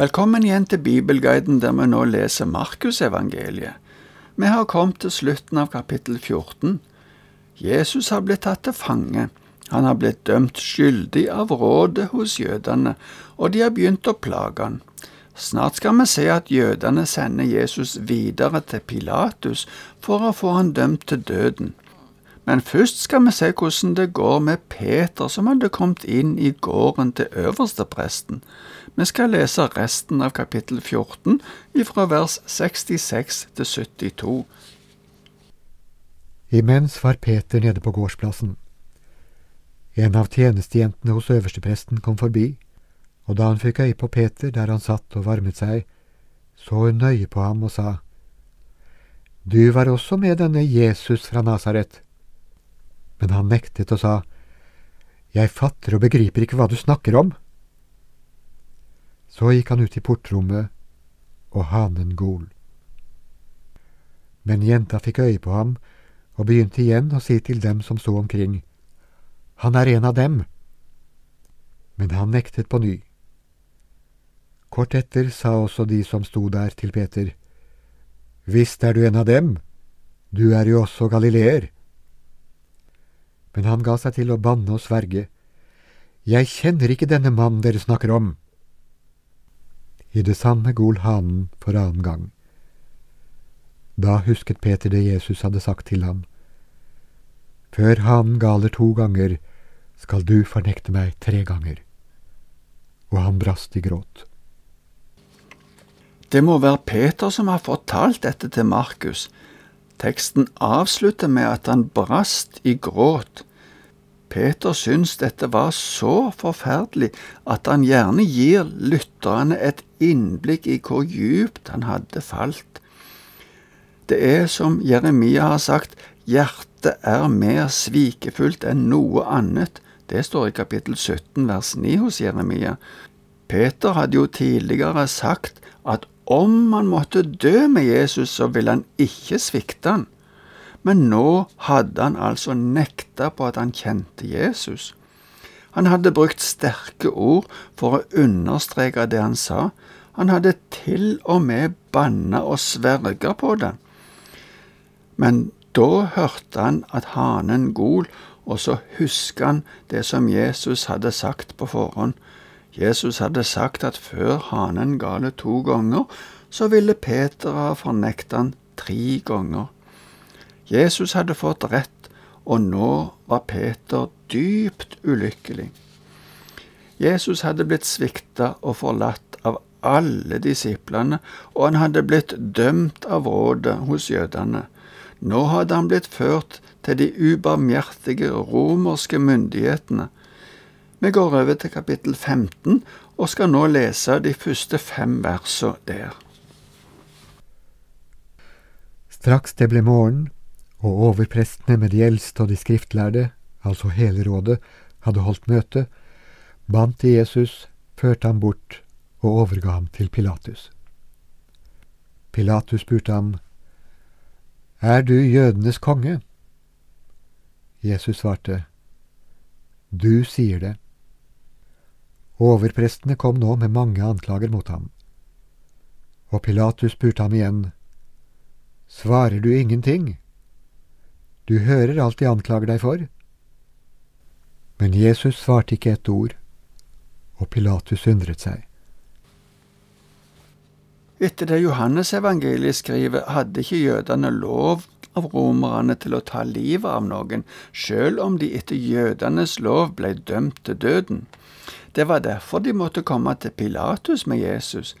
Velkommen igjen til Bibelguiden der vi nå leser Markusevangeliet. Vi har kommet til slutten av kapittel 14. Jesus har blitt tatt til fange. Han har blitt dømt skyldig av rådet hos jødene, og de har begynt å plage han. Snart skal vi se at jødene sender Jesus videre til Pilatus for å få han dømt til døden. Men først skal vi se hvordan det går med Peter som hadde kommet inn i gården til øverstepresten. Vi skal lese resten av kapittel 14 ifra vers 66 til 72. Imens var Peter nede på gårdsplassen. En av tjenestejentene hos øverstepresten kom forbi, og da han fikk øye på Peter der han satt og varmet seg, så hun nøye på ham og sa, Du var også med denne Jesus fra Nasaret. Men han nektet og sa, Jeg fatter og begriper ikke hva du snakker om. Så gikk han ut i portrommet, og hanen gol. Men jenta fikk øye på ham og begynte igjen å si til dem som sto omkring, Han er en av dem. Men han nektet på ny. Kort etter sa også de som sto der til Peter, Visst er du en av dem, du er jo også galileer. Men han ga seg til å banne og sverge, Jeg kjenner ikke denne mannen dere snakker om. I det samme gol hanen for annen gang. Da husket Peter det Jesus hadde sagt til ham. Før hanen galer to ganger, skal du fornekte meg tre ganger. Og han brast i gråt. Det må være Peter som har fortalt dette til Markus. Teksten avslutter med at han brast i gråt. Peter syns dette var så forferdelig at han gjerne gir lytterne et innblikk i hvor djupt han hadde falt. Det er som Jeremia har sagt, hjertet er mer svikefullt enn noe annet. Det står i kapittel 17 vers 9 hos Jeremia. Peter hadde jo tidligere sagt at om han måtte dø med Jesus, så ville han ikke svikte han men nå hadde han altså nekta på at han kjente Jesus. Han hadde brukt sterke ord for å understreke det han sa. Han hadde til og med banna og sverga på det. Men da hørte han at hanen gol, og så husker han det som Jesus hadde sagt på forhånd. Jesus hadde sagt at før hanen gale to ganger, så ville Peter ha fornektet han tre ganger. Jesus hadde fått rett, og nå var Peter dypt ulykkelig. Jesus hadde blitt svikta og forlatt av alle disiplene, og han hadde blitt dømt av rådet hos jødene. Nå hadde han blitt ført til de ubarmhjertige romerske myndighetene. Vi går over til kapittel 15 og skal nå lese de første fem versene der. Straks det ble morgen, og overprestene med de eldste og de skriftlærde, altså hele rådet, hadde holdt møte, bandt de Jesus, førte ham bort og overga ham til Pilatus. Pilatus spurte ham, Er du jødenes konge? Jesus svarte, Du sier det. Overprestene kom nå med mange anklager mot ham. Og Pilatus spurte ham igjen, Svarer du ingenting? Du hører alt de anklager deg for. Men Jesus svarte ikke et ord, og Pilatus undret seg. Etter det Johannesevangeliet skriver, hadde ikke jødene lov av romerne til å ta livet av noen, sjøl om de etter jødenes lov ble dømt til døden. Det var derfor de måtte komme til Pilatus med Jesus,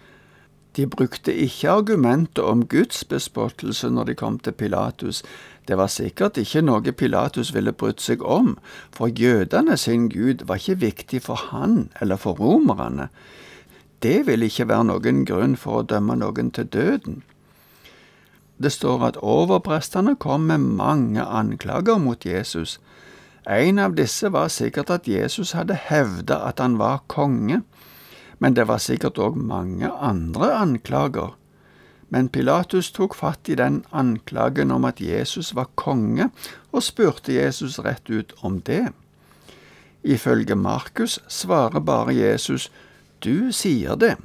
de brukte ikke argumentet om Guds bespottelse når de kom til Pilatus. Det var sikkert ikke noe Pilatus ville brydd seg om, for jødene sin gud var ikke viktig for han eller for romerne. Det ville ikke være noen grunn for å dømme noen til døden. Det står at overprestene kom med mange anklager mot Jesus. En av disse var sikkert at Jesus hadde hevda at han var konge men det var sikkert òg mange andre anklager. Men Pilatus tok fatt i den anklagen om at Jesus var konge, og spurte Jesus rett ut om det. Ifølge Markus svarer bare Jesus, Du sier det.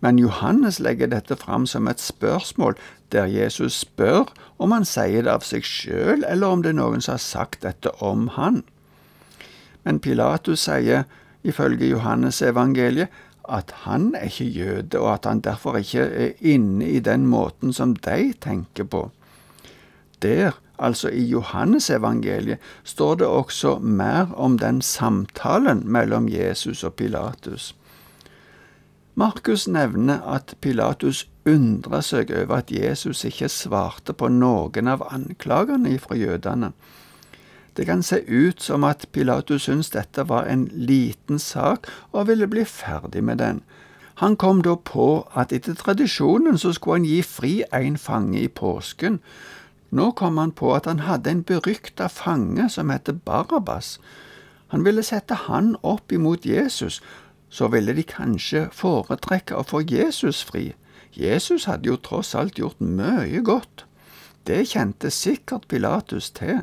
Men Johannes legger dette fram som et spørsmål, der Jesus spør om han sier det av seg sjøl, eller om det er noen som har sagt dette om han. Men Pilatus sier, ifølge Johannes evangeliet, at han er ikke jøde, og at han derfor ikke er inne i den måten som de tenker på. Der, altså i Johannesevangeliet, står det også mer om den samtalen mellom Jesus og Pilatus. Markus nevner at Pilatus undrer seg over at Jesus ikke svarte på noen av anklagene fra jødene. Det kan se ut som at Pilatus syntes dette var en liten sak og ville bli ferdig med den. Han kom da på at etter tradisjonen så skulle han gi fri en fange i påsken. Nå kom han på at han hadde en berykta fange som heter Barabas. Han ville sette han opp imot Jesus, så ville de kanskje foretrekke å få Jesus fri. Jesus hadde jo tross alt gjort mye godt. Det kjente sikkert Pilatus til.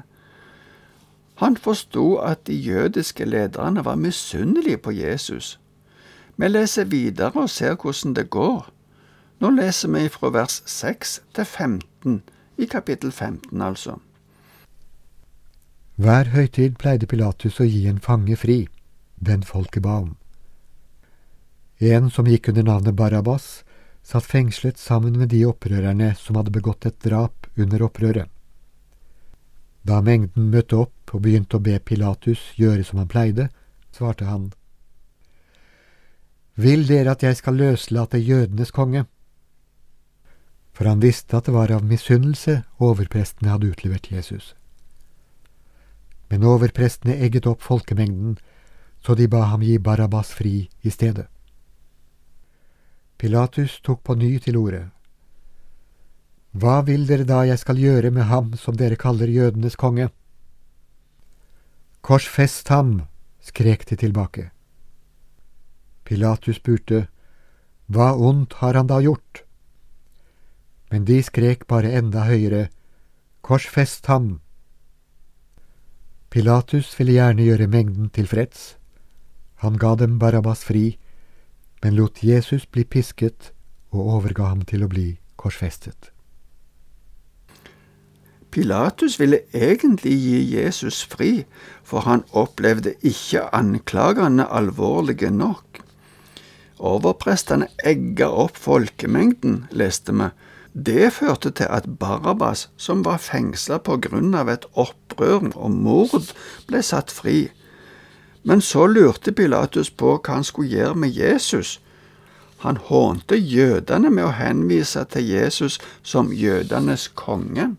Han forsto at de jødiske lederne var misunnelige på Jesus. Vi leser videre og ser hvordan det går. Nå leser vi fra vers 6 til 15 i kapittel 15, altså. Hver høytid pleide Pilatus å gi en fange fri, den folket ba om. En som gikk under navnet Barabas, satt fengslet sammen med de opprørerne som hadde begått et drap under opprøret. Da mengden møtte opp og begynte å be Pilatus gjøre som han pleide, svarte han. Vil dere at jeg skal løslate jødenes konge? For han visste at det var av misunnelse overprestene hadde utlevert Jesus. Men overprestene egget opp folkemengden, så de ba ham gi Barabas fri i stedet. Pilatus tok på ny til orde. Hva vil dere da jeg skal gjøre med ham som dere kaller jødenes konge? Korsfest ham, skrek de tilbake. Pilatus spurte, Hva ondt har han da gjort? Men de skrek bare enda høyere, Korsfest ham! Pilatus ville gjerne gjøre mengden tilfreds. Han ga dem Barabbas fri, men lot Jesus bli pisket og overga ham til å bli korsfestet. Pilatus ville egentlig gi Jesus fri, for han opplevde ikke anklagene alvorlige nok. Overprestene egga opp folkemengden, leste vi. Det førte til at Barabas, som var fengsla på grunn av et opprør og mord, ble satt fri. Men så lurte Pilatus på hva han skulle gjøre med Jesus. Han hånte jødene med å henvise til Jesus som jødenes konge.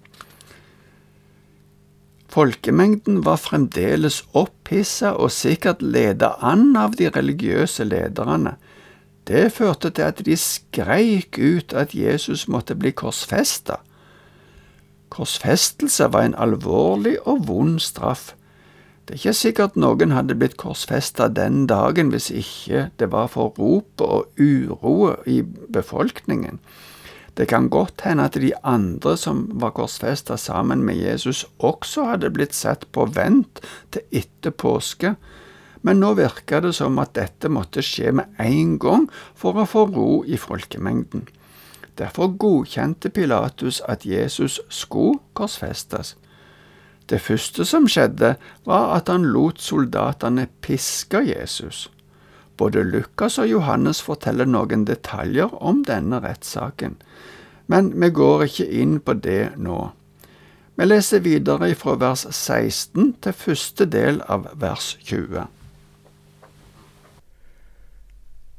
Folkemengden var fremdeles opphissa og sikkert ledet an av de religiøse lederne. Det førte til at de skreik ut at Jesus måtte bli korsfesta. Korsfestelse var en alvorlig og vond straff. Det er ikke sikkert noen hadde blitt korsfesta den dagen hvis ikke det var for ropet og uro i befolkningen. Det kan godt hende at de andre som var korsfesta sammen med Jesus, også hadde blitt sett på vent til etter påske, men nå virka det som at dette måtte skje med en gang for å få ro i folkemengden. Derfor godkjente Pilatus at Jesus skulle korsfestes. Det første som skjedde, var at han lot soldatene piske Jesus. Både Lukas og Johannes forteller noen detaljer om denne rettssaken, men vi går ikke inn på det nå. Vi leser videre fra vers 16 til første del av vers 20.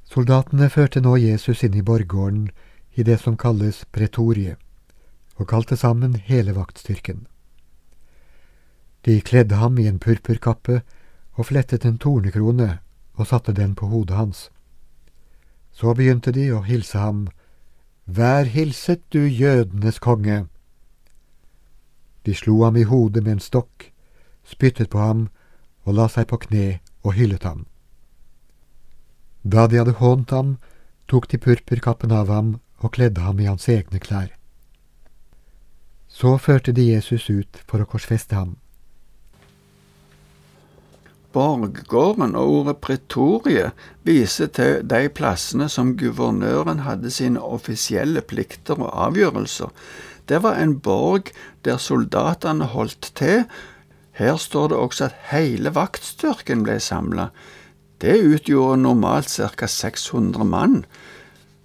Soldatene førte nå Jesus inn i borggården i det som kalles pretoriet, og kalte sammen hele vaktstyrken. De kledde ham i en purpurkappe og flettet en tornekrone og satte den på hodet hans. Så begynte de å hilse ham, Vær hilset, du jødenes konge. De slo ham i hodet med en stokk, spyttet på ham og la seg på kne og hyllet ham. Da de hadde hånt ham, tok de purpurkappen av ham og kledde ham i hans egne klær. Så førte de Jesus ut for å korsfeste ham. Borggården og ordet pretorie viser til de plassene som guvernøren hadde sine offisielle plikter og avgjørelser. Det var en borg der soldatene holdt til. Her står det også at hele vaktstyrken ble samla. Det utgjorde normalt ca. 600 mann.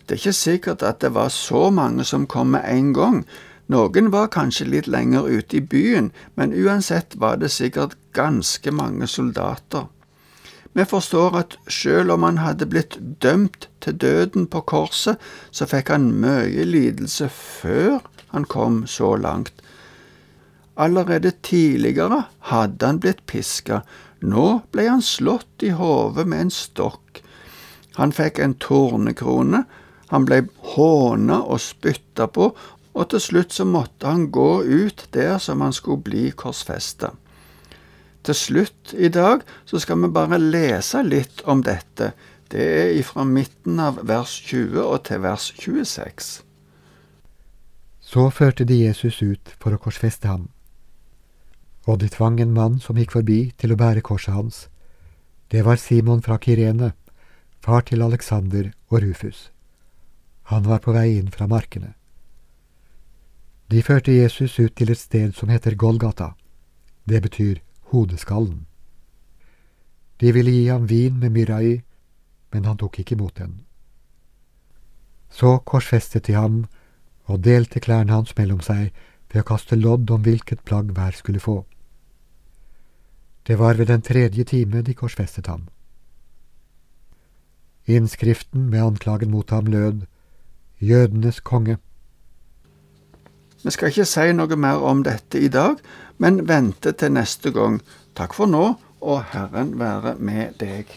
Det er ikke sikkert at det var så mange som kom med en gang. Noen var kanskje litt lenger ute i byen, men uansett var det sikkert ganske mange soldater. Vi forstår at selv om han hadde blitt dømt til døden på korset, så fikk han mye lidelse før han kom så langt. Allerede tidligere hadde han blitt piska, nå ble han slått i hodet med en stokk. Han fikk en tornekrone, han ble håna og spytta på, og til slutt så måtte han gå ut der som han skulle bli korsfesta. Til slutt i dag så skal vi bare lese litt om dette. Det er ifra midten av vers 20 og til vers 26. Så førte de Jesus ut for å korsfeste ham. Og de tvang en mann som gikk forbi til å bære korset hans. Det var Simon fra Kirene, far til Alexander og Rufus. Han var på vei inn fra markene. De førte Jesus ut til et sted som heter Golgata. Det betyr hodeskallen. De ville gi ham vin med myrra i, men han tok ikke imot den. Så korsfestet de ham og delte klærne hans mellom seg ved å kaste lodd om hvilket plagg hver skulle få. Det var ved den tredje time de korsfestet ham. Innskriften med anklagen mot ham lød Jødenes konge. Vi skal ikke si noe mer om dette i dag, men vente til neste gang. Takk for nå, og Herren være med deg.